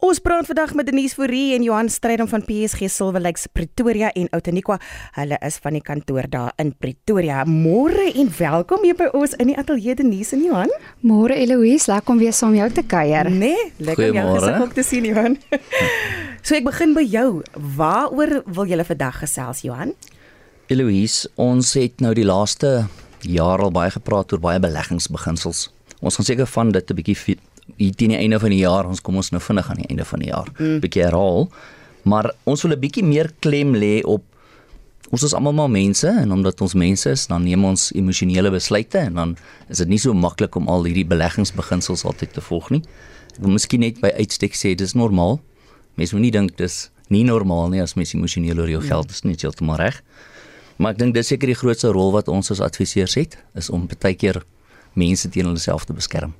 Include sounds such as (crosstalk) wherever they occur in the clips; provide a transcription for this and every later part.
Ons praat vandag met Denise Fourie en Johan Strydom van PSG Silver Lakes Pretoria en Outeniqua. Hulle is van die kantoor daar in Pretoria. Môre en welkom hier by ons in die ateljee Denise en Johan. Môre Eloise, lekker om weer saam jou te kuier. Nee, lekker om jou gesig ook te sien Johan. (laughs) so ek begin by jou. Waaroor wil julle vandag gesels Johan? Eloise, ons het nou die laaste jaar al baie gepraat oor baie beleggingsbeginsels. Ons gaan seker van dit 'n bietjie hier teen die einde van die jaar, ons kom ons nou vinnig aan die einde van die jaar, mm. bietjie herhaal. Maar ons wil 'n bietjie meer klem lê op ons is almal maar mense en omdat ons mense is, dan neem ons emosionele besluite en dan is dit nie so maklik om al hierdie beleggingsbeginsels altyd te volg nie. Ek wil miskien net by uitstek sê dis normaal. Mense moet nie dink dis nie normaal nie as mens emosioneel oor jou geld is nie, heeltemal reg. Maar ek dink dis seker die grootste rol wat ons as adviseurs het, is om baie keer mense teen hulle self te beskerm.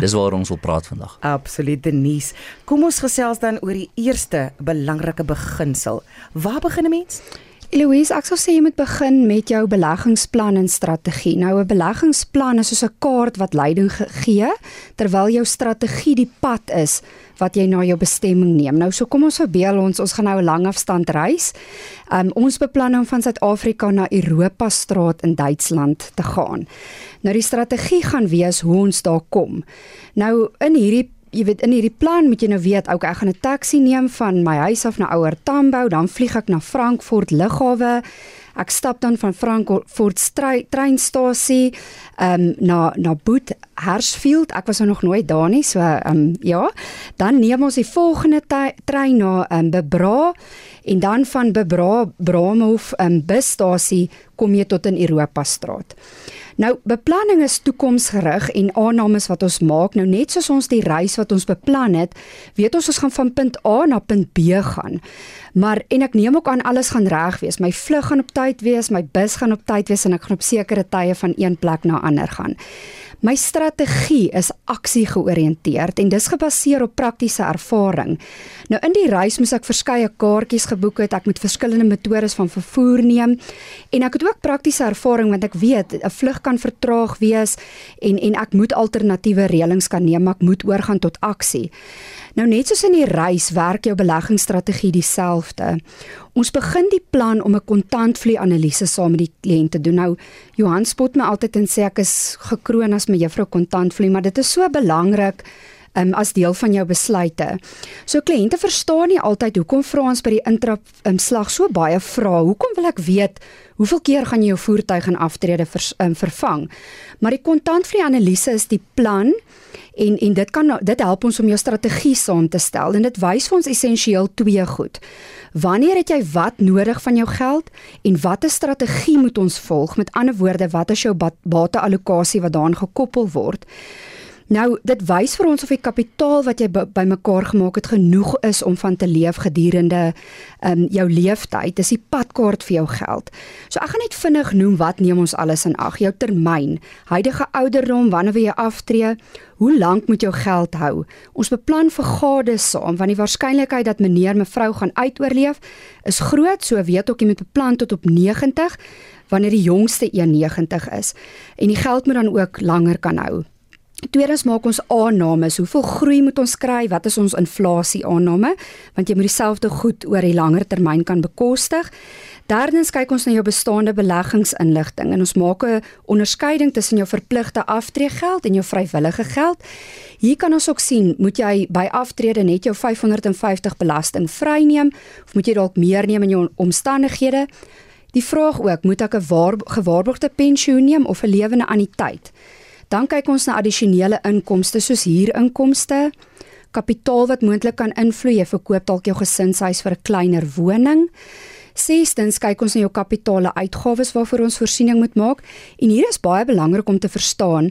Dis waaroor ons wil praat vandag. (laughs) Absoluut Denise. Kom ons gesels dan oor die eerste belangrike beginsel. Waar begin 'n mens? Eloise, ek sou sê jy moet begin met jou beleggingsplan en strategie. Nou 'n beleggingsplan is soos 'n kaart wat leiding gee terwyl jou strategie die pad is wat jy na jou bestemming neem. Nou so kom ons verbeel ons ons gaan nou 'n lang afstand reis. Um ons beplan om van Suid-Afrika na Europa straat in Duitsland te gaan. Nou die strategie gaan wees hoe ons daar kom. Nou in hierdie Jy weet in hierdie plan moet jy nou weet, okay, ek gaan 'n taxi neem van my huis af na Ouer Tambo, dan vlieg ek na Frankfurt lughawe. Ek stap dan van Frankfurt treinstasie ehm um, na na Boot Hersfield. Ek was nog nooit daar nie, so ehm um, ja. Dan neem ons die volgende trein na ehm um, Bebra en dan van Bebra Bramhof ehm um, busstasie kom jy tot in Europa straat. Nou beplanning is toekomsgerig en aannames wat ons maak, nou net soos ons die reis wat ons beplan het, weet ons ons gaan van punt A na punt B gaan. Maar en ek neem ook aan alles gaan reg wees. My vlug gaan op tyd wees, my bus gaan op tyd wees en ek gaan op sekere tye van een plek na ander gaan. My strategie is aksie georiënteerd en dis gebaseer op praktiese ervaring. Nou in die reis moes ek verskeie kaartjies geboek het, ek moet verskillende metodes van vervoer neem en ek het ook praktiese ervaring want ek weet 'n vlug kan vertraag wees en en ek moet alternatiewe reëlings kan neem, ek moet oorgaan tot aksie. Nou net soos in die reis werk jou beleggingsstrategie dieselfde. Ons begin die plan om 'n kontantvloei analise saam met die kliënt te doen. Nou Johan spot my altyd en sê ek is gekroon as my juffrou kontantvloei, maar dit is so belangrik um, as deel van jou besluite. So kliënte verstaan nie altyd hoekom vra ons by die intrap um, slag so baie vrae. Hoekom wil ek weet hoeveel keer gaan jy jou voertuig in aftrede vers, um, vervang? Maar die kontantvloei analise is die plan en en dit kan dit help ons om jou strategie saam te stel en dit wys vir ons essensieel twee goed. Wanneer het jy wat nodig van jou geld en watter strategie moet ons volg? Met ander woorde, wat is jou bateallokasie wat daaraan gekoppel word? Nou, dit wys vir ons of die kapitaal wat jy bymekaar gemaak het genoeg is om van te leef gedurende um jou leeftyd. Dis die padkaart vir jou geld. So ek gaan net vinnig noem wat neem ons alles in ag. Jou termyn, huidige ouderdom, wanneer wil jy aftree? Hoe lank moet jou geld hou? Ons beplan vergades saam want die waarskynlikheid dat meneer mevrou gaan uitoorleef is groot, so weet ook jy moet beplan tot op 90 wanneer die jongste 91 is en die geld moet dan ook langer kan hou. Tweedens maak ons aannames, hoeveel groei moet ons kry? Wat is ons inflasie aanname? Want jy moet dieselfde goed oor die langer termyn kan bekostig. Derdens kyk ons na jou bestaande beleggingsinligting en ons maak 'n onderskeiding tussen jou verpligte aftreegeld en jou vrywillige geld. Hier kan ons ook sien, moet jy by aftrede net jou 550 belasting vryneem of moet jy dalk meer neem in jou omstandighede? Die vraag ook, moet ek 'n gewaarborgde pensioen neem of 'n lewende anniteit? Dan kyk ons na addisionele inkomste soos huurinkomste, kapitaal wat moontlik kan invloei, jy verkoop dalk jou gesinshuis vir 'n kleiner woning. Sestens kyk ons na jou kapitale uitgawes waarvoor ons voorsiening moet maak en hier is baie belangrik om te verstaan,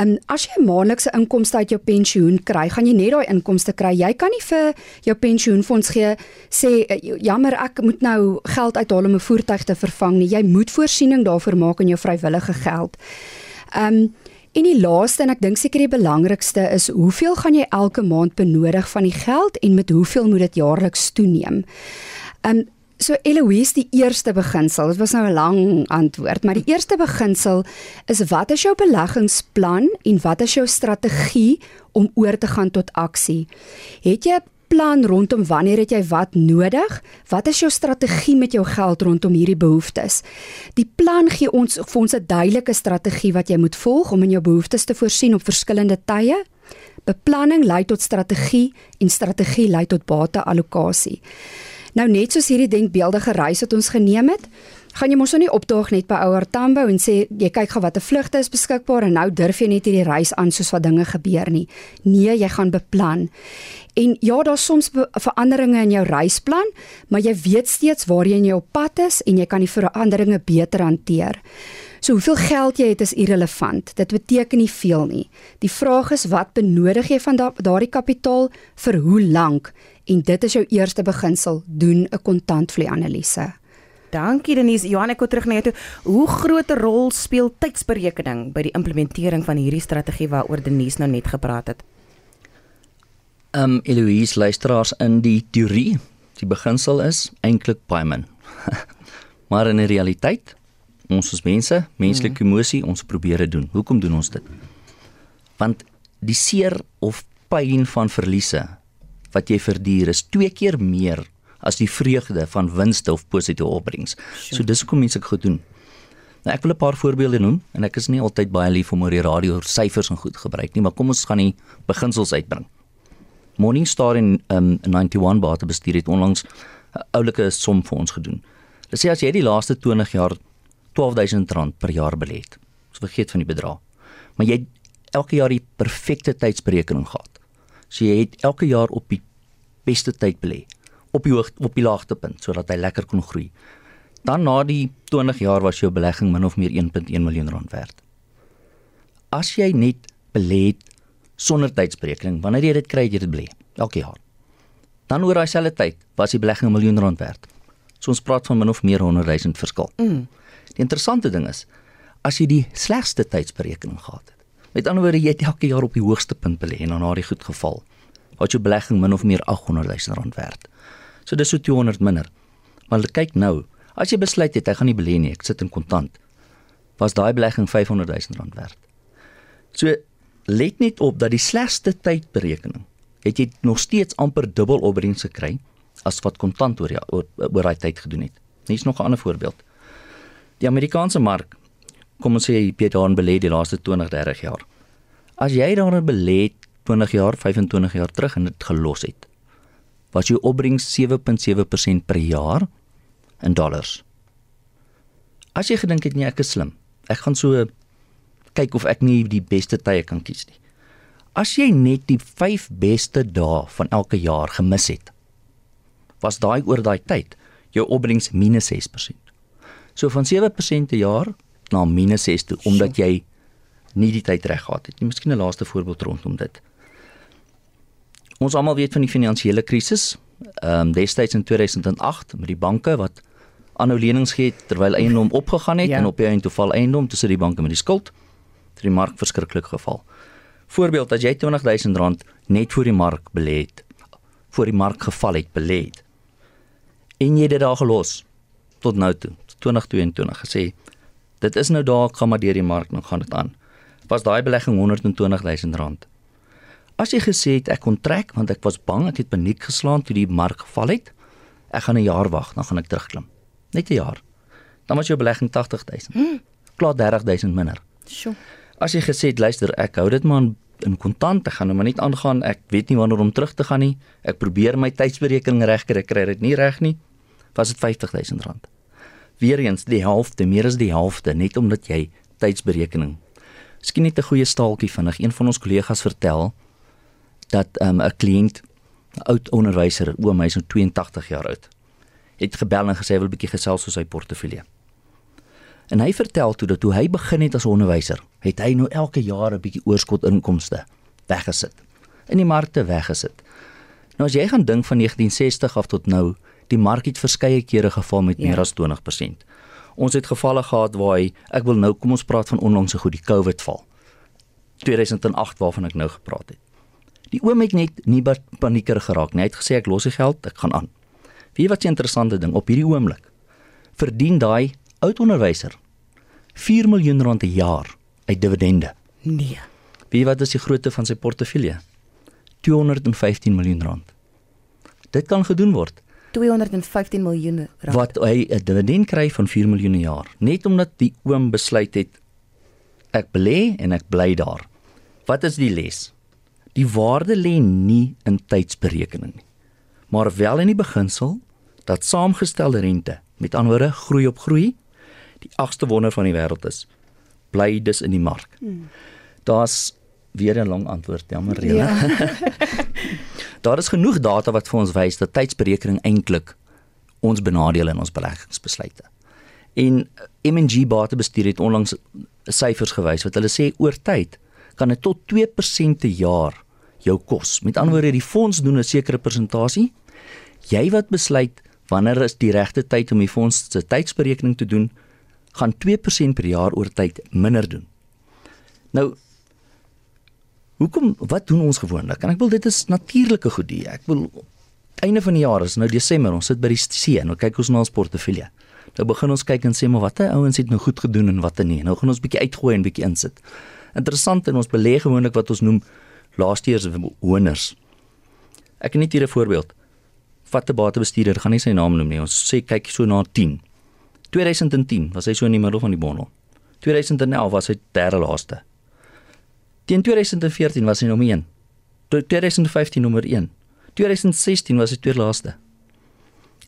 um, as jy 'n maandelikse inkomste uit jou pensioen kry, gaan jy net daai inkomste kry. Jy kan nie vir jou pensioenfonds gee sê eh, jammer ek moet nou geld uithaal om 'n voertuig te vervang nie. Jy moet voorsiening daarvoor maak in jou vrywillige geld. Um, En die laaste en ek dink seker die belangrikste is hoeveel gaan jy elke maand benodig van die geld en met hoeveel moet dit jaarliks toeneem? Um so Eloise die eerste beginsel, dit was nou 'n lang antwoord, maar die eerste beginsel is wat is jou beleggingsplan en wat is jou strategie om oor te gaan tot aksie? Het jy beplan rondom wanneer het jy wat nodig? Wat is jou strategie met jou geld rondom hierdie behoeftes? Die plan gee ons vir ons 'n duidelike strategie wat jy moet volg om in jou behoeftes te voorsien op verskillende tye. Beplanning lei tot strategie en strategie lei tot bateallokasie. Nou net soos hierdie denkbeeldige reis wat ons geneem het, gaan jy mos nou nie opdaag net by ouer Tambo en sê jy kyk gou watter vlugte is beskikbaar en nou durf jy net hierdie reis aan soos wat dinge gebeur nie. Nee, jy gaan beplan. En ja, daar's soms veranderinge in jou reisplan, maar jy weet steeds waar jy in jou pad is en jy kan die veranderinge beter hanteer. So hoeveel geld jy het is irrelevant. Dit beteken nie veel nie. Die vraag is wat benodig jy van daardie kapitaal vir hoe lank? En dit is jou eerste beginsel, doen 'n kontantvloei analise. Dankie Denise. Johan, ek kom terug na jou toe. Hoe groot 'n rol speel tydsberekening by die implementering van hierdie strategie waaroor Denise nou net gepraat het? Ehm um, Eloise luisteraars in die teorie, die beginsel is eintlik baie min. (laughs) maar in die realiteit ons is mense, menslike mm. emosie, ons probeer dit doen. Hoekom doen ons dit? Want die seer of pyn van verliese wat jy verduur is twee keer meer as die vreugde van winste of positiewe opbrengs. Sure. So dis hoekom mense dit goed doen. Nou ek wil 'n paar voorbeelde noem en ek is nie altyd baie lief om oor die radio syfers en goed gebruik nie, maar kom ons gaan die beginsels uitbring. Morningstar in um, 91 batebestuur het onlangs 'n oulike som vir ons gedoen. Hulle sê as jy die laaste 20 jaar R12000 per jaar belê het. Ons vergeet van die bedrag. Maar jy het elke jaar die perfekte tydsberekening gehad. So jy het elke jaar op die beste tyd belê, op die hoog op die laagtepunt sodat hy lekker kon groei. Dan na die 20 jaar was jou belegging min of meer 1.1 miljoen rand werd. As jy net belê het sonder tydsberekening, wanneer jy dit kry, jy dit belê elke jaar. Dan oor daai selfde tyd was die belegging 'n miljoen rand werd. So ons praat van min of meer 100 000 verskil. Mm. Die interessante ding is as jy die slegste tydsberekening gehad het. Met ander woorde, jy het elke jaar op die hoogste punt belê en dan na die goed geval. Wat jou belegging min of meer 800 000 rand werd. So dis so 200 minder. Maar kyk nou, as jy besluit het jy gaan nie belê nie, ek sit in kontant. Was daai belegging 500 000 rand werd. So let net op dat die slegste tydberekening het jy nog steeds amper dubbel opbrengs gekry as wat kontant oor ja, oor, oor daai tyd gedoen het. Hier's nog 'n ander voorbeeld. Die Amerikaanse mark, kom ons sê jy het daarin belê die laaste 20, 30 jaar. As jy daarin belê 20 jaar, 25 jaar terug en dit gelos het, was jou opbrengs 7.7% per jaar in dollars. As jy gedink het nee, ek is slim. Ek gaan so kyk of ek nie die beste tye kan kies nie. As jy net die 5 beste dae van elke jaar gemis het, was daai oor daai tyd jou opbrengs minus 6%. So van 7% per jaar na minus 6 toe omdat jy nie die tyd reg gehad het nie. Miskien 'n laaste voorbeeld rondom dit. Ons almal weet van die finansiële krisis. Ehm um, destyds in 2008 met die banke wat aanhou lenings gee terwyl eiendom opgegaan het ja. en op die einde toe val eiendom tussen die banke met die skuld. Het die mark verskriklik geval. Voorbeeld as jy R20000 net voor die mark belê het, voor die mark geval het belê het. En jy het dit daar gelos tot nou toe 2022 gesê dit is nou daar gaan maar deur die mark nou gaan dit aan. Was daai belegging 120 000 rand. As jy gesê het ek kon trek want ek was bang ek het paniek geslaan toe die mark geval het. Ek gaan 'n jaar wag, dan gaan ek terugklim. Net 'n jaar. Dan was jou belegging 80 000. Hmm. Klaar 30 000 minder. Sjoe. As jy gesê het luister ek hou dit maar in kontant, ek gaan nou maar net aangaan. Ek weet nie wanneer om terug te gaan nie. Ek probeer my tydsberekening regkry, ek kry dit nie reg nie. Was dit 50 000 rand weer eens die helfte, meer as die helfte net omdat jy tydsberekening. Miskien net 'n goeie staaltjie vinnig. Een van ons kollegas vertel dat ehm, 'n um, kliënt, oud onderwyser, oom, hy's nou 82 jaar oud, het gebel en gesê hy wil 'n bietjie gesels oor sy portefeulje. En hy vertel toe dat toe hy begin het as onderwyser, het hy nou elke jaar 'n bietjie oorskot inkomste weggesit. In die markte weggesit. Nou as jy gaan dink van 1960 af tot nou, die mark het verskeie kere geval met ja. meer as 20%. Ons het gevalle gehad waar hy ek wil nou kom ons praat van onlangs so goed die COVID val. 2008 waarvan ek nou gepraat het. Die oom het net nie panieker geraak nie. Hy het gesê ek los die geld, ek gaan aan. Wie wat 'n interessante ding op hierdie oomblik verdien daai oud onderwyser 4 miljoen rand 'n jaar uit dividende. Nee. Wie wat is die grootte van sy portefeulje? 215 miljoen rand. dit kan gedoen word. 215 miljoen rand. Wat hy 'n dividend kry van 4 miljoen per jaar, net omdat die oom besluit het ek belê en ek bly daar. Wat is die les? Die waarde lê nie in tydsberekening nie, maar wel in die beginsel dat saamgestelde rente, met ander woorde groei op groei, die agste wonder van die wêreld is. Bly dus in die mark. Hmm. Daar's weer 'n lang antwoord, jammer Rena. Ja. (laughs) Daar is genoeg data wat vir ons wys dat tydsberekening eintlik ons benadeel in ons beleggingsbesluite. En M&G Batebestuur het onlangs syfers gewys wat hulle sê oor tyd kan dit tot 2% per jaar jou kos. Met ander woorde, die fonds doen 'n sekere persentasie. Jy wat besluit wanneer is die regte tyd om die fonds se tydsberekening te doen, gaan 2% per jaar oor tyd minder doen. Nou Hoekom wat doen ons gewoonlik? En ek wil dit is natuurlike goedie. Ek wil einde van die jaar is nou Desember, ons sit by die see en nou kyk ons na ons portefeulje. Nou begin ons kyk en sê maar watter ouens het nou goed gedoen en watter nie. Nou gaan ons bietjie uitgooi en bietjie insit. Interessant en ons belê gewoonlik wat ons noem laaste jaar se honors. Ek net hier 'n voorbeeld. Vat 'n batebestuurder, gaan nie sy naam noem nie. Ons sê kyk so na 10. 2010 was hy so in die middel van die bondel. 2011 was hy derde laaste. Teen 2014 was hy nommer 1. 2015 nommer 1. 2016 was hy tweede laaste.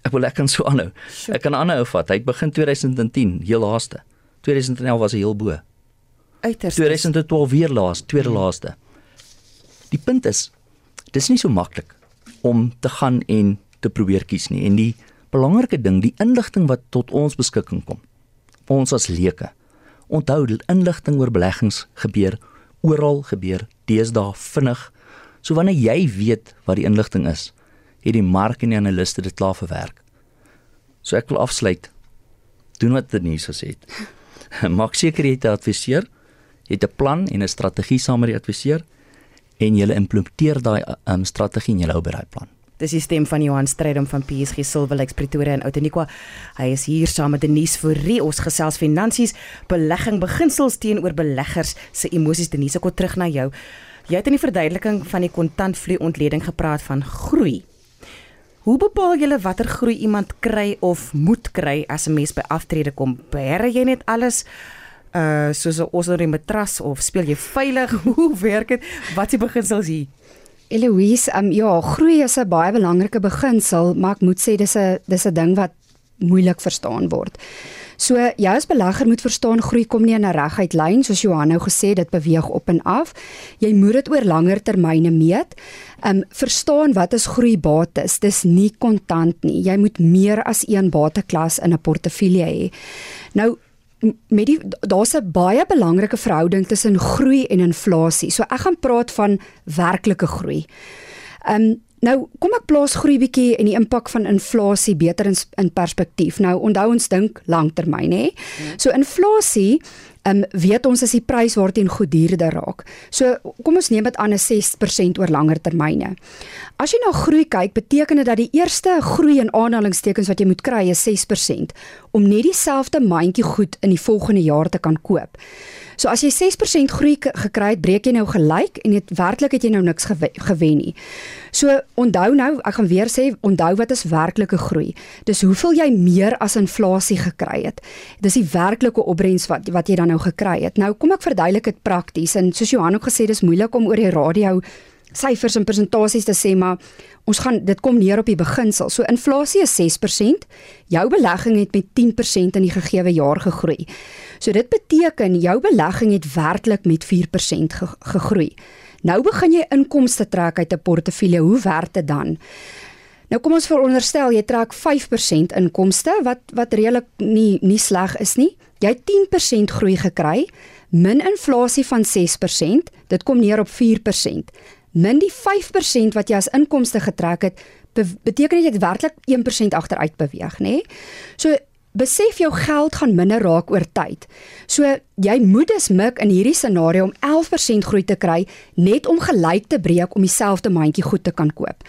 Ek wil lekker so aanhou. Ek kan aanhou vat. Hy het begin 2010 heel laaste. 2011 was hy heel bo. Uiters. 2012 weer laas, tweede hmm. laaste. Die punt is dis nie so maklik om te gaan en te probeer kies nie. En die belangrike ding, die inligting wat tot ons beskikking kom. Ons as leuke. Onthou, inligting oor beleggings gebeur oral gebeur deesdae vinnig. So wanneer jy weet wat die inligting is, het die mark en die analiste dit klaar verwerk. So ek wil afsluit. Doen wat Denise gesê het. (laughs) Maak seker jy het 'n adviseur, het 'n plan en 'n strategie saam met die adviseur en jy implementeer daai um, strategie en jy hou by daai plan. Dis die stem van Johan Strydom van PSG Silverlex Pretoria en Outeniqua. Hy is hier saam met Denise Fourie. Ons gesels finansies, belegging, beginsels teenoor beleggers se emosies. Denise, ek kom terug na jou. Jy het in die verduideliking van die kontantvloei ontleding gepraat van groei. Hoe bepaal jy watter groei iemand kry of moet kry as 'n mens by aftrede kom? Beheer jy net alles uh soos 'n osserie matras of speel jy veilig? (laughs) Hoe werk dit? Wat die beginsels hier? Eloise, um, ja, groei is 'n baie belangrike beginsel, maar ek moet sê dis 'n dis 'n ding wat moeilik verstaan word. So jy as belegger moet verstaan groei kom nie in 'n reguit lyn soos Johan nou gesê dit beweeg op en af. Jy moet dit oor langer termyne meet. Um verstaan wat is groeibates? Dis nie kontant nie. Jy moet meer as een bateklas in 'n portefeulje hê. Nou met die daar's 'n baie belangrike verhouding tussen groei en inflasie. So ek gaan praat van werklike groei. Ehm um, nou kom ek plaas groei bietjie en die impak van inflasie beter in, in perspektief. Nou onthou ons dink langtermyn hè. So inflasie um, weet ons as die prys waarteen goed duurder raak. So kom ons neem dit aan 'n 6% oor langer termyne. As jy na groei kyk, beteken dit dat die eerste groei in aanhalingstekens wat jy moet kry is 6% om net dieselfde mandjie goed in die volgende jaar te kan koop. So as jy 6% groei gekry het, breek jy nou gelyk en dit werklik het jy nou niks gewen nie. So onthou nou, ek gaan weer sê, onthou wat is werklike groei. Dis hoeveel jy meer as inflasie gekry het. Dis die werklike opbrengs wat wat jy dan nou gekry het. Nou kom ek verduidelik dit prakties en soos Johan ook gesê, dis moeilik om oor die radio syfers en presentasies te sê maar ons gaan dit kom neer op die beginsel. So inflasie is 6%, jou belegging het met 10% in die gegeewe jaar gegroei. So dit beteken jou belegging het werklik met 4% ge gegroei. Nou begin jy inkomste trek uit 'n portefeulje. Hoe werk dit dan? Nou kom ons veronderstel jy trek 5% inkomste wat wat redelik nie nie sleg is nie. Jy het 10% groei gekry min inflasie van 6%, dit kom neer op 4% min die 5% wat jy as inkomste getrek het, beteken dit jy het werklik 1% agteruit beweeg, nê? So besef jou geld gaan minder raak oor tyd. So jy moet dus mik in hierdie scenario om 11% groei te kry net om gelyk te breek om dieselfde mandjie goed te kan koop.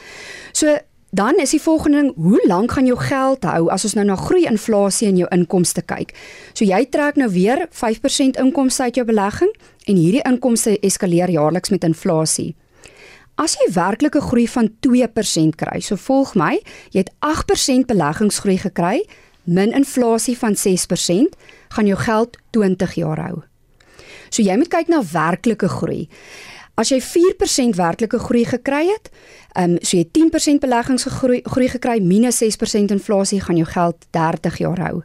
So dan is die volgende ding, hoe lank gaan jou geld hou as ons nou na groei inflasie in jou inkomste kyk? So jy trek nou weer 5% inkomste uit jou belegging en hierdie inkomste eskaleer jaarliks met inflasie. As jy werklike groei van 2% kry, so volg my, jy het 8% beleggingsgroei gekry, min inflasie van 6%, gaan jou geld 20 jaar hou. So jy moet kyk na werklike groei. As jy 4% werklike groei gekry het, ehm um, so jy 10% beleggingsgroei groei gekry minus 6% inflasie gaan jou geld 30 jaar hou.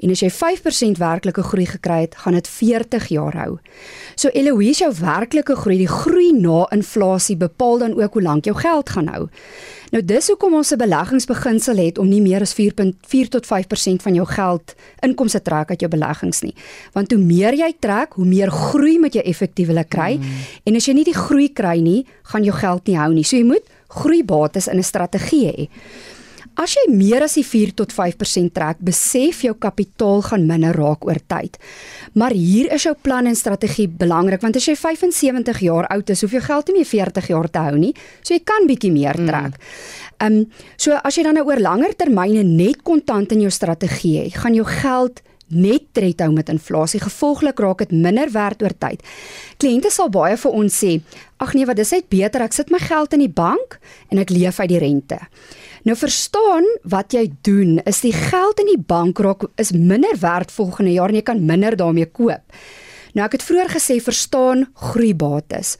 En as jy 5% werklike groei gekry het, gaan dit 40 jaar hou. So Eloise, jou werklike groei, die groei na inflasie bepaal dan ook hoe lank jou geld gaan hou. Nou dis hoekom ons 'n beleggingsbeginsel het om nie meer as 4.4 tot 5% van jou geld inkomste trek uit jou beleggings nie. Want hoe meer jy trek, hoe meer groei moet jy effektiewelik kry. Mm. En as jy nie die groei kry nie, gaan jou geld nie hou nie. So jy moet groeibates in 'n strategie hê. As jy meer as die 4 tot 5% trek, besef jou kapitaal gaan minder raak oor tyd. Maar hier is jou plan en strategie belangrik want as jy 75 jaar oud is, hoef jou geld nie meer 40 jaar te hou nie, so jy kan bietjie meer mm. trek. Ehm mm. um, so as jy dan nou oor langer termyne net kontant in jou strategie het, gaan jou geld net tred hou met inflasie. Gevolglik raak dit minder werd oor tyd. Kliënte sal baie vir ons sê, "Ag nee, wat dis net beter ek sit my geld in die bank en ek leef uit die rente." Nou verstaan wat jy doen is die geld in die bank raak is minder werd volgende jaar en jy kan minder daarmee koop. Nou ek het vroeër gesê verstaan groeibates.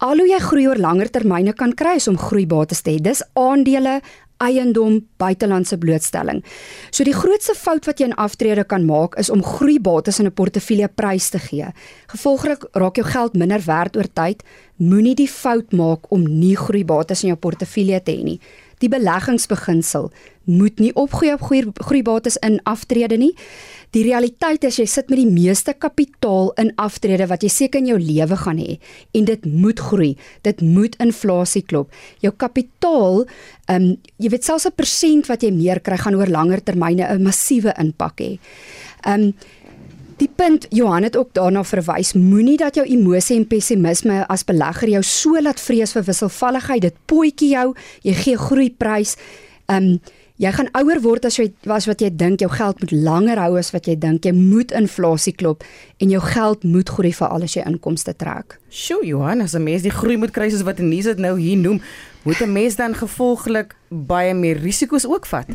Al hoe jy groei oor langer termyne kan kry is om groeibates te hê. Dis aandele, eiendom, buitelandse blootstelling. So die grootste fout wat jy in aftrede kan maak is om groeibates in 'n portefeulje prys te gee. Gevolglik raak jou geld minder werd oor tyd. Moenie die fout maak om nie groeibates in jou portefeulje te hê nie die beleggingsbeginsel moet nie opgroei op groei groeibates in aftrede nie. Die realiteit is jy sit met die meeste kapitaal in aftrede wat jy seker in jou lewe gaan hê en dit moet groei. Dit moet inflasie klop. Jou kapitaal, ehm um, jy weet selfs 'n persent wat jy meer kry gaan oor langer termyne 'n massiewe impak hê. Ehm um, Die punt Johan het ook daarna verwys, moenie dat jou emosie en pessimisme as belegger jou so laat vrees vir wisselvalligheid. Dit potjie jou, jy gee groeiprys. Ehm um, jy gaan ouer word as jy was wat jy dink jou geld moet langer hou as wat jy dink. Jy moet inflasie klop en jou geld moet groei vir al sy inkomste trek. Sjoe Johan, as 'n mens die groei moet kry soos wat Denise dit nou hier noem, moet 'n mens dan gevolglik baie meer risiko's ook vat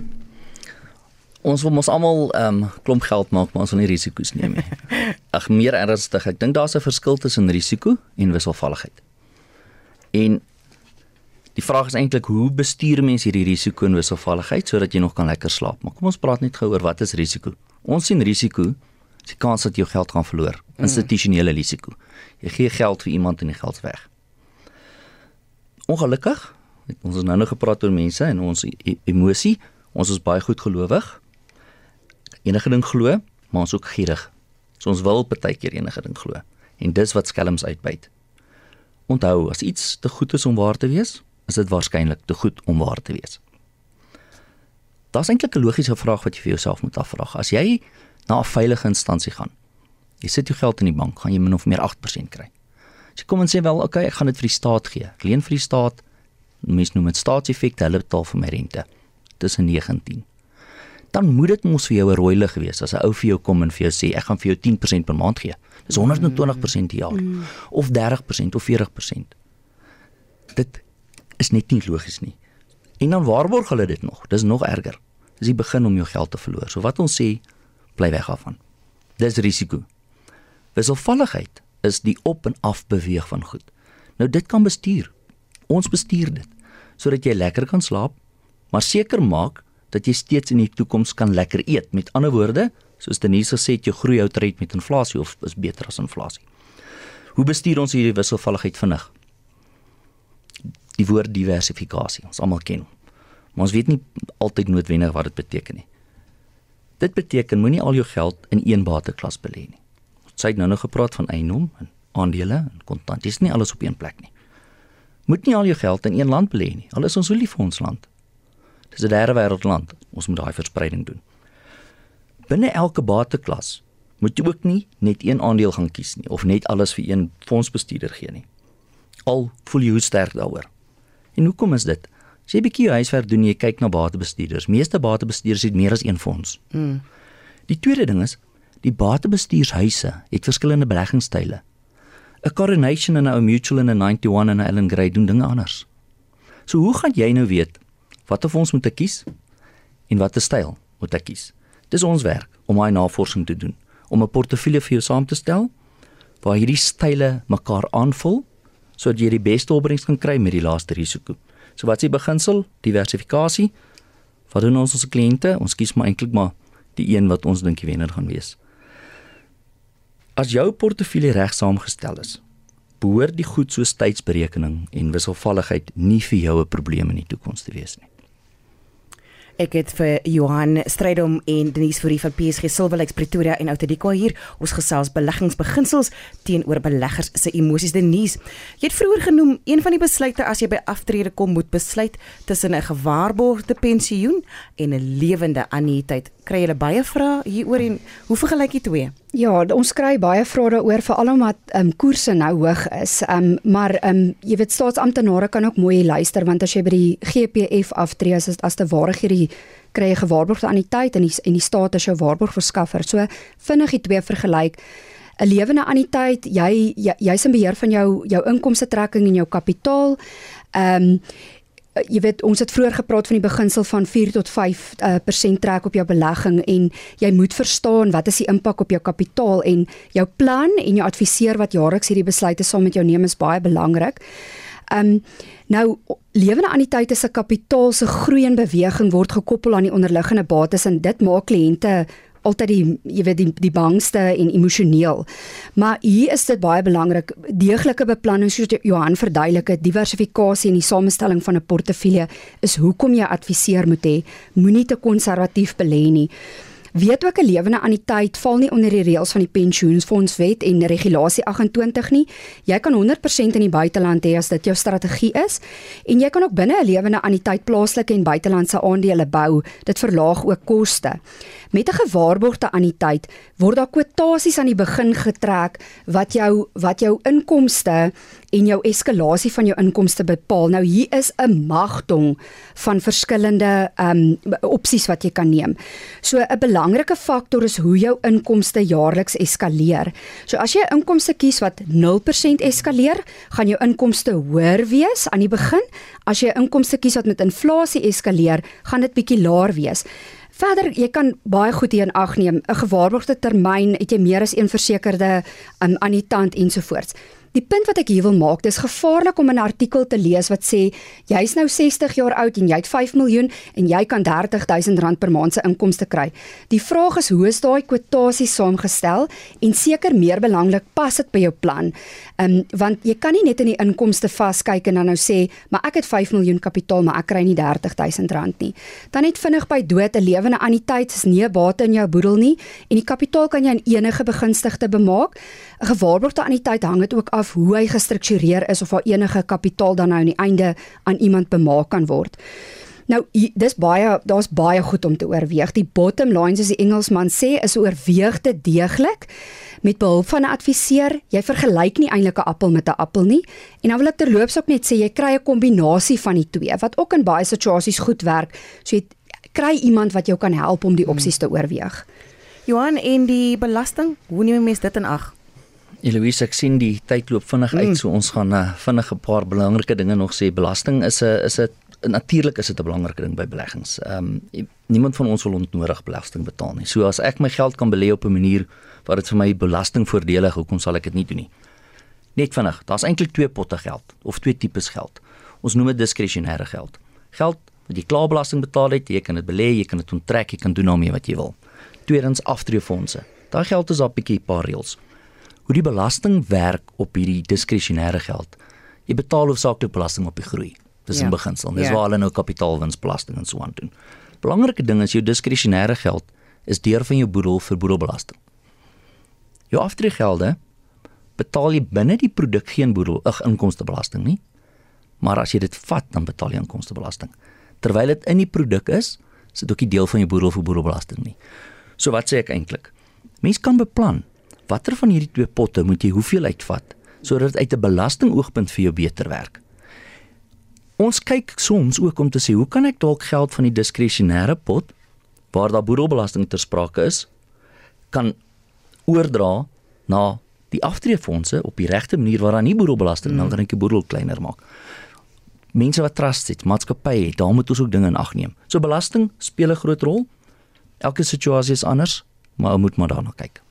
ons wil mos almal ehm um, klomp geld maak, maar ons wil nie risiko's neem nie. (laughs) Ag meer ernstig, ek dink daar's 'n verskil tussen risiko en wisselvalligheid. En die vraag is eintlik hoe bestuur mens hierdie risiko en wisselvalligheid sodat jy nog kan lekker slaap? Maar kom ons praat net gou oor wat is risiko? Ons sien risiko is die kans dat jou geld gaan verloor. Mm. Institusionele risiko. Jy gee geld vir iemand en die geld weg. Ongelukkig, ons het nou nog gepraat oor mense en ons e emosie. Ons is baie goed gelowig enige ding glo, maar ons ook gierig. So ons wil partykeer enige ding glo. En dis wat skelms uitbuit. Onthou, as iets te goed is om waar te wees, is dit waarskynlik te goed om waar te wees. Daar's eintlik 'n logiese vraag wat jy vir jouself moet afvra. As jy na 'n veilige instansie gaan, jy sit jou geld in die bank, gaan jy min of meer 8% kry. As jy kom en sê wel, okay, ek gaan dit vir die staat gee. Ek leen vir die staat. Mense noem dit staatseffekte, hulle betaal vir my rente. Tussen 9 en 10 dan moet dit mos vir jou 'n rooi lig wees as 'n ou vir jou kom en vir jou sê ek gaan vir jou 10% per maand gee. Dis 120% per jaar mm. of 30% of 40%. Dit is net nie logies nie. En dan waarborg hulle dit nog. Dis nog erger. Dis die begin om jou geld te verloor. So wat ons sê, bly weg daarvan. Dis risiko. Wisselvalligheid is die op en af beweeg van goed. Nou dit kan bestuur. Ons bestuur dit sodat jy lekker kan slaap, maar seker maak dat jy steeds in die toekoms kan lekker eet. Met ander woorde, soos Denise gesê het, jy groei ou tred met inflasie of is beter as inflasie. Hoe bestuur ons hierdie wisselvalligheid vinnig? Die woord diversifikasie. Ons almal ken hom. Maar ons weet nie altyd noodwendig wat dit beteken nie. Dit beteken moenie al jou geld in een bateklas belê nie. Ons het nou nog gepraat van eiendom en aandele en kontant. Dis nie alles op een plek nie. Moet nie al jou geld in een land belê nie. Al is ons so lief vir ons land. Dis 'n derde wêreldland. Ons moet daai verspreiding doen. Binne elke bateklas moet jy ook nie net een aandeel gaan kies nie of net alles vir een fondsbestuurder gee nie. Al voel jy hoe sterk daaroor. En hoekom is dit? As jy 'n bietjie huiswerk doen, jy kyk na batebestuurders. Meeste batebestuurders het meer as een fonds. Mm. Die tweede ding is, die batebestuurshuise het verskillende beleggingsstyle. 'n Coronation en 'n Mutual en 'n 91 en 'n Allen Gray doen dinge anders. So hoe gaan jy nou weet wat of ons moet kies en watter styl moet ek kies? Dis ons werk om daai navorsing te doen, om 'n portefeulje vir jou saam te stel waar hierdie style mekaar aanvul sodat jy die beste opbrengs kan kry met die laaste risiko. So wat is die beginsel? Diversifikasie. Wat doen ons ons kliënte? Ons kies maar eintlik maar die een wat ons dink die wenner gaan wees. As jou portefeulje reg saamgestel is, behoort die goed soos tydsberekening en wisselvalligheid nie vir jou 'n probleem in die toekoms te wees nie. Ek het vir Johan Strydom en Denise Fourie van PSG Silverlex Pretoria en Outedico hier ons gesels beleggingsbeginsels teenoor beleggers se emosies Denise. Jy het vroeër genoem een van die besluite as jy by aftrede kom moet besluit tussen 'n gewaarborgde pensioen en 'n lewende annuïteit. Kry jy baie vrae hieroor en hoe vergelyk jy twee? Ja, ons kry baie vrae daaroor veral omdat ehm um, koerse nou hoog is. Ehm um, maar ehm um, jy weet staatsamptenare kan ook mooi luister want as jy by die GPF aftree as as te ware gee die kry jy gewaarborgde anniteit en die en die staat is jou waarborgverskaffer. So vinnig die twee vergelyk. 'n Lewende anniteit, jy jy's jy in beheer van jou jou inkomste trekking en jou kapitaal. Ehm um, jy weet ons het vroeër gepraat van die beginsel van 4 tot 5% uh, persent trek op jou belegging en jy moet verstaan wat is die impak op jou kapitaal en jou plan en jou adviseur wat jaarliks hierdie besluite saam met jou neem is baie belangrik. Ehm um, nou lewende anniteite se kapitaal se groei en beweging word gekoppel aan die onderliggende bates en dit maak kliënte altyd die jy weet die die bangste en emosioneel. Maar hier is dit baie belangrik deeglike beplanning soos Johan verduidelik het diversifikasie in die samestelling van 'n portefeulje is hoekom jy adviseer moet hê moenie te konservatief belê nie. Weet ook 'n lewende anniteit val nie onder die reëls van die pensioenfondswet en regulasie 28 nie. Jy kan 100% in die buiteland hê as dit jou strategie is en jy kan ook binne 'n lewende anniteit plaaslike en buitelandse aandele bou. Dit verlaag ook koste. Met 'n gewaarborgde anniteit word daar kwotasies aan die begin getrek wat jou wat jou inkomste en jou eskalasie van jou inkomste bepaal. Nou hier is 'n magdom van verskillende ehm um, opsies wat jy kan neem. So 'n belangrike faktor is hoe jou inkomste jaarliks eskaleer. So as jy 'n inkomste kies wat 0% eskaleer, gaan jou inkomste hoër wees aan die begin. As jy 'n inkomste kies wat met inflasie eskaleer, gaan dit bietjie laer wees. Verder, jy kan baie goed hier in ag neem. 'n Gewaarborgde termyn, het jy meer as een versekerde um, annuitant ensovoorts. Die punt wat ek hier wil maak, dis gevaarlik om 'n artikel te lees wat sê jy's nou 60 jaar oud en jy het 5 miljoen en jy kan 30000 rand per maand se inkomste kry. Die vraag is hoe is daai kwotasie saamgestel en seker meer belangrik pas dit by jou plan. Ehm um, want jy kan nie net in die inkomste vaskyk en dan nou sê, maar ek het 5 miljoen kapitaal, maar ek kry nie 30000 rand nie. Dan net vinnig by dood 'n lewende anniteit is nie 'n bate in jou boedel nie en die kapitaal kan jy aan enige begunstigde bemaak. 'n Gewaarborgde anniteit hang dit ook af hoe hy gestruktureer is of daar enige kapitaal dan nou aan die einde aan iemand bemaak kan word. Nou dis baie daar's baie goed om te oorweeg. Die bottom line soos die Engelsman sê is oorweeg dit deeglik met behulp van 'n adviseur. Jy vergelyk nie eintlik 'n appel met 'n appel nie. En dan wil ek terloops ook net sê jy kry 'n kombinasie van die twee wat ook in baie situasies goed werk. So jy kry iemand wat jou kan help om die opsies te oorweeg. Johan en die belasting, hoe neem jy mes dit in ag? Eloise, ek sien die tyd loop vinnig uit, mm. so ons gaan uh, vinnig 'n paar belangrike dinge nog sê. Belasting is 'n is 'n natuurlik is dit 'n belangrike ding by beleggings. Ehm um, niemand van ons wil onnodig belasting betaal nie. So as ek my geld kan belê op 'n manier wat dit vir my belastingvoordelig, hoekom sal ek dit nie doen nie? Net vinnig, daar's eintlik twee potte geld of twee tipes geld. Ons noem dit diskresionêre geld. Geld wat jy klaar belasting betaal het, jy kan dit belê, jy kan dit onttrek, jy kan doen daarmee wat jy wil. Tweedens aftreefondse. Daai geld is op 'n bietjie paar reëls. Hoe die belasting werk op hierdie diskresionêre geld. Jy betaal hoofsaaklik belasting op die groei. Dis ja. in beginsel. Dis ja. waar hulle nou kapitaalwinsbelasting en so aan doen. Belangrike ding is jou diskresionêre geld is deur van jou boedel vir boedelbelasting. Jou aftreegelde betaal jy binne die produk geen boedel ag inkomstebelasting nie. Maar as jy dit vat, dan betaal jy inkomstebelasting. Terwyl dit in die produk is, is dit ook nie deel van jou boedel vir boedelbelasting nie. So wat sê ek eintlik? Mens kan beplan watter van hierdie twee potte moet jy hoeveel uitvat sodat dit uit 'n belastingoogpunt vir jou beter werk. Ons kyk soms ook om te sê hoe kan ek dalk geld van die diskresionêre pot waar daar boedelbelasting ter sprake is kan oordra na die aftreefondse op die regte manier waar daar nie boedelbelasting mm. dan kan ek die boedel kleiner maak. Mense wat trust het, maatskappye het, daar moet ons ook dinge in ag neem. So belasting speel 'n groot rol. Elke situasie is anders, maar ou moet maar daarna kyk.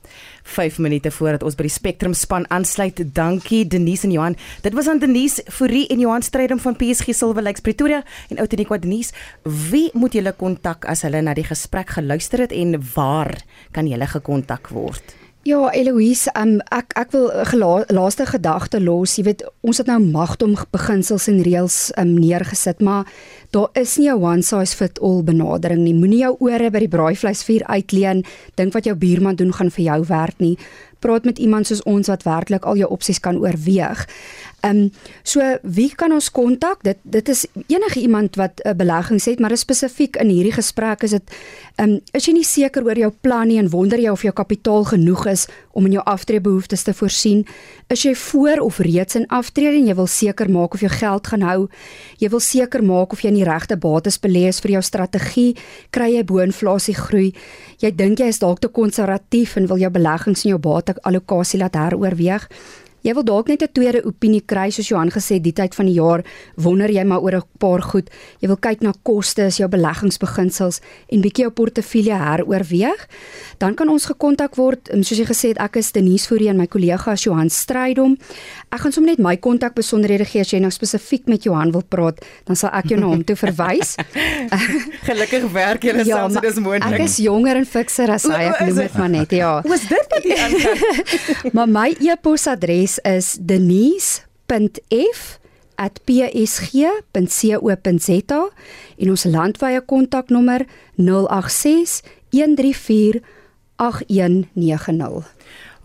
5 minute voordat ons by die Spectrum span aansluit. Dankie Denise en Johan. Dit was aan Denise Fourie en Johan Strydom van PSG Silver Lakes Pretoria en Outeniqua Denise. Wie moet julle kontak as hulle na die gesprek geluister het en waar kan julle gekontak word? Ja, Eloise, um, ek ek wil 'n gela, laaste gedagte los. Jy weet, ons het nou magdom beginsels en reëls um, neergesit, maar daar is nie 'n one size fit all benadering nie. Moenie jou ore by die braaivleisvuur uitleen. Dink wat jou buurman doen gaan vir jou werk nie. Praat met iemand soos ons wat werklik al jou opsies kan oorweeg. Ehm um, so wie kan ons kontak? Dit dit is enige iemand wat 'n uh, beleggings het, maar spesifiek in hierdie gesprek is dit ehm um, is jy nie seker oor jou plan nie en wonder jy of jou kapitaal genoeg is om in jou aftreebehoeftes te voorsien? Is jy voor of reeds in aftrede en jy wil seker maak of jou geld gaan hou? Jy wil seker maak of jy in die regte bates belê is vir jou strategie? Kry jy bo-inflasie groei? Jy dink jy is dalk te konservatief en wil jou beleggings en jou bate allocasie laat heroorweeg? Jy wil dalk net 'n tweede opinie kry soos Johan gesê die tyd van die jaar wonder jy maar oor 'n paar goed. Jy wil kyk na kostes, jou beleggingsbeginsels en bietjie jou portefeulje heroorweeg. Dan kan ons gekontak word, um, soos jy gesê het, ek is Denise Fourie en my kollega is Johan Strydom. Ek gaan sommer net my kontak besonderhede gee as jy nou spesifiek met Johan wil praat, dan sal ek jou na hom toe verwys. (laughs) Gelukkig werk jy ja, saam, so dis moontlik. Ek is jonger en fikser as hy, ek noem dit maar net, ja. Was dit wat jy aangaan? maar my e-posadres is denise.f@psg.co.za en ons landwyse kontaknommer 086 134 8190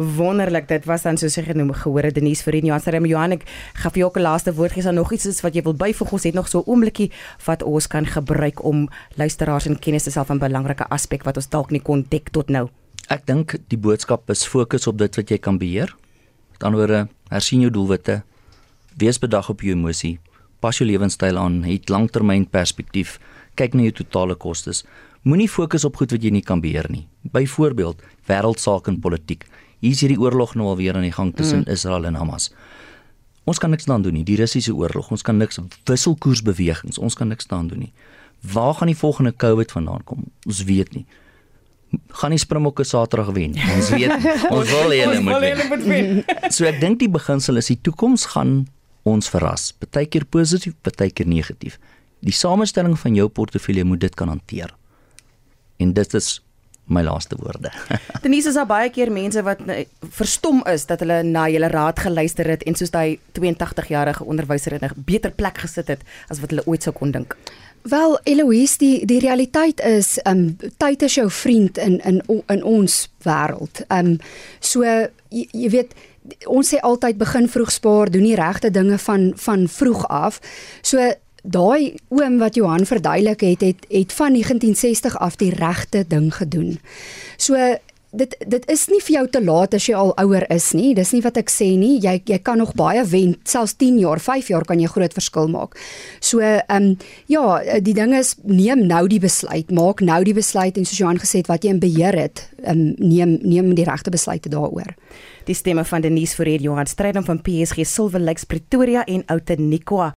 Wonderlik, dit was dan soos ek genoem gehoor het Denise vir Johan Sarem Johan ek gaan vir jou 'n laaste woord gee, is daar nog iets wat jy wil byvoeg? Ons het nog so 'n oomblikie wat ons kan gebruik om luisteraars in kennis te stel van 'n belangrike aspek wat ons dalk nie kon dek tot nou. Ek dink die boodskap is fokus op dit wat jy kan beheer. Met ander woorde, hersien jou doelwitte. Wees bedag op jou emosie. Pas jou lewenstyl aan, het langtermynperspektief. Kyk na jou totale kostes. Moenie fokus op goed wat jy nie kan beheer nie. Byvoorbeeld, wêreldsaak en politiek. Hier is hierdie oorlog nou alweer aan die gang tussen mm. Israel en Hamas. Ons kan niks aan doen nie. Die Russiese oorlog, ons kan niks wisselkoersbewegings, ons kan niks aan doen nie. Waar gaan die volgende COVID vandaan kom? Ons weet nie gaan die Springbokke Saterdag wen. Ons weet (laughs) ons wil hulle moet wen. (laughs) So ek dink die beginsel is die toekoms gaan ons verras. Partykeer positief, partykeer negatief. Die samestelling van jou portefeulje moet dit kan hanteer. En dit is my laaste woorde. (laughs) Denise is daar baie keer mense wat verstom is dat hulle na julle raad geluister het en soos daai 82 jarige onderwyser in 'n beter plek gesit het as wat hulle ooit sou kon dink. Wel Eloise die die realiteit is um tyd is jou vriend in in in ons wêreld. Um so jy, jy weet ons sê altyd begin vroeg spaar, doen die regte dinge van van vroeg af. So daai oom wat Johan verduidelik het het het van 1960 af die regte ding gedoen. So dit dit is nie vir jou te laat as jy al ouer is nie. Dis nie wat ek sê nie. Jy jy kan nog baie wen. Selfs 10 jaar, 5 jaar kan jy groot verskil maak. So ehm um, ja, die ding is neem nou die besluit. Maak nou die besluit en soos Johan gesê het wat jy in beheer het, ehm um, neem neem die regte besluite daaroor. Die stemme van Denise Forrie Johan Strydom van PSG Silver Lakes Pretoria en Oute Niqua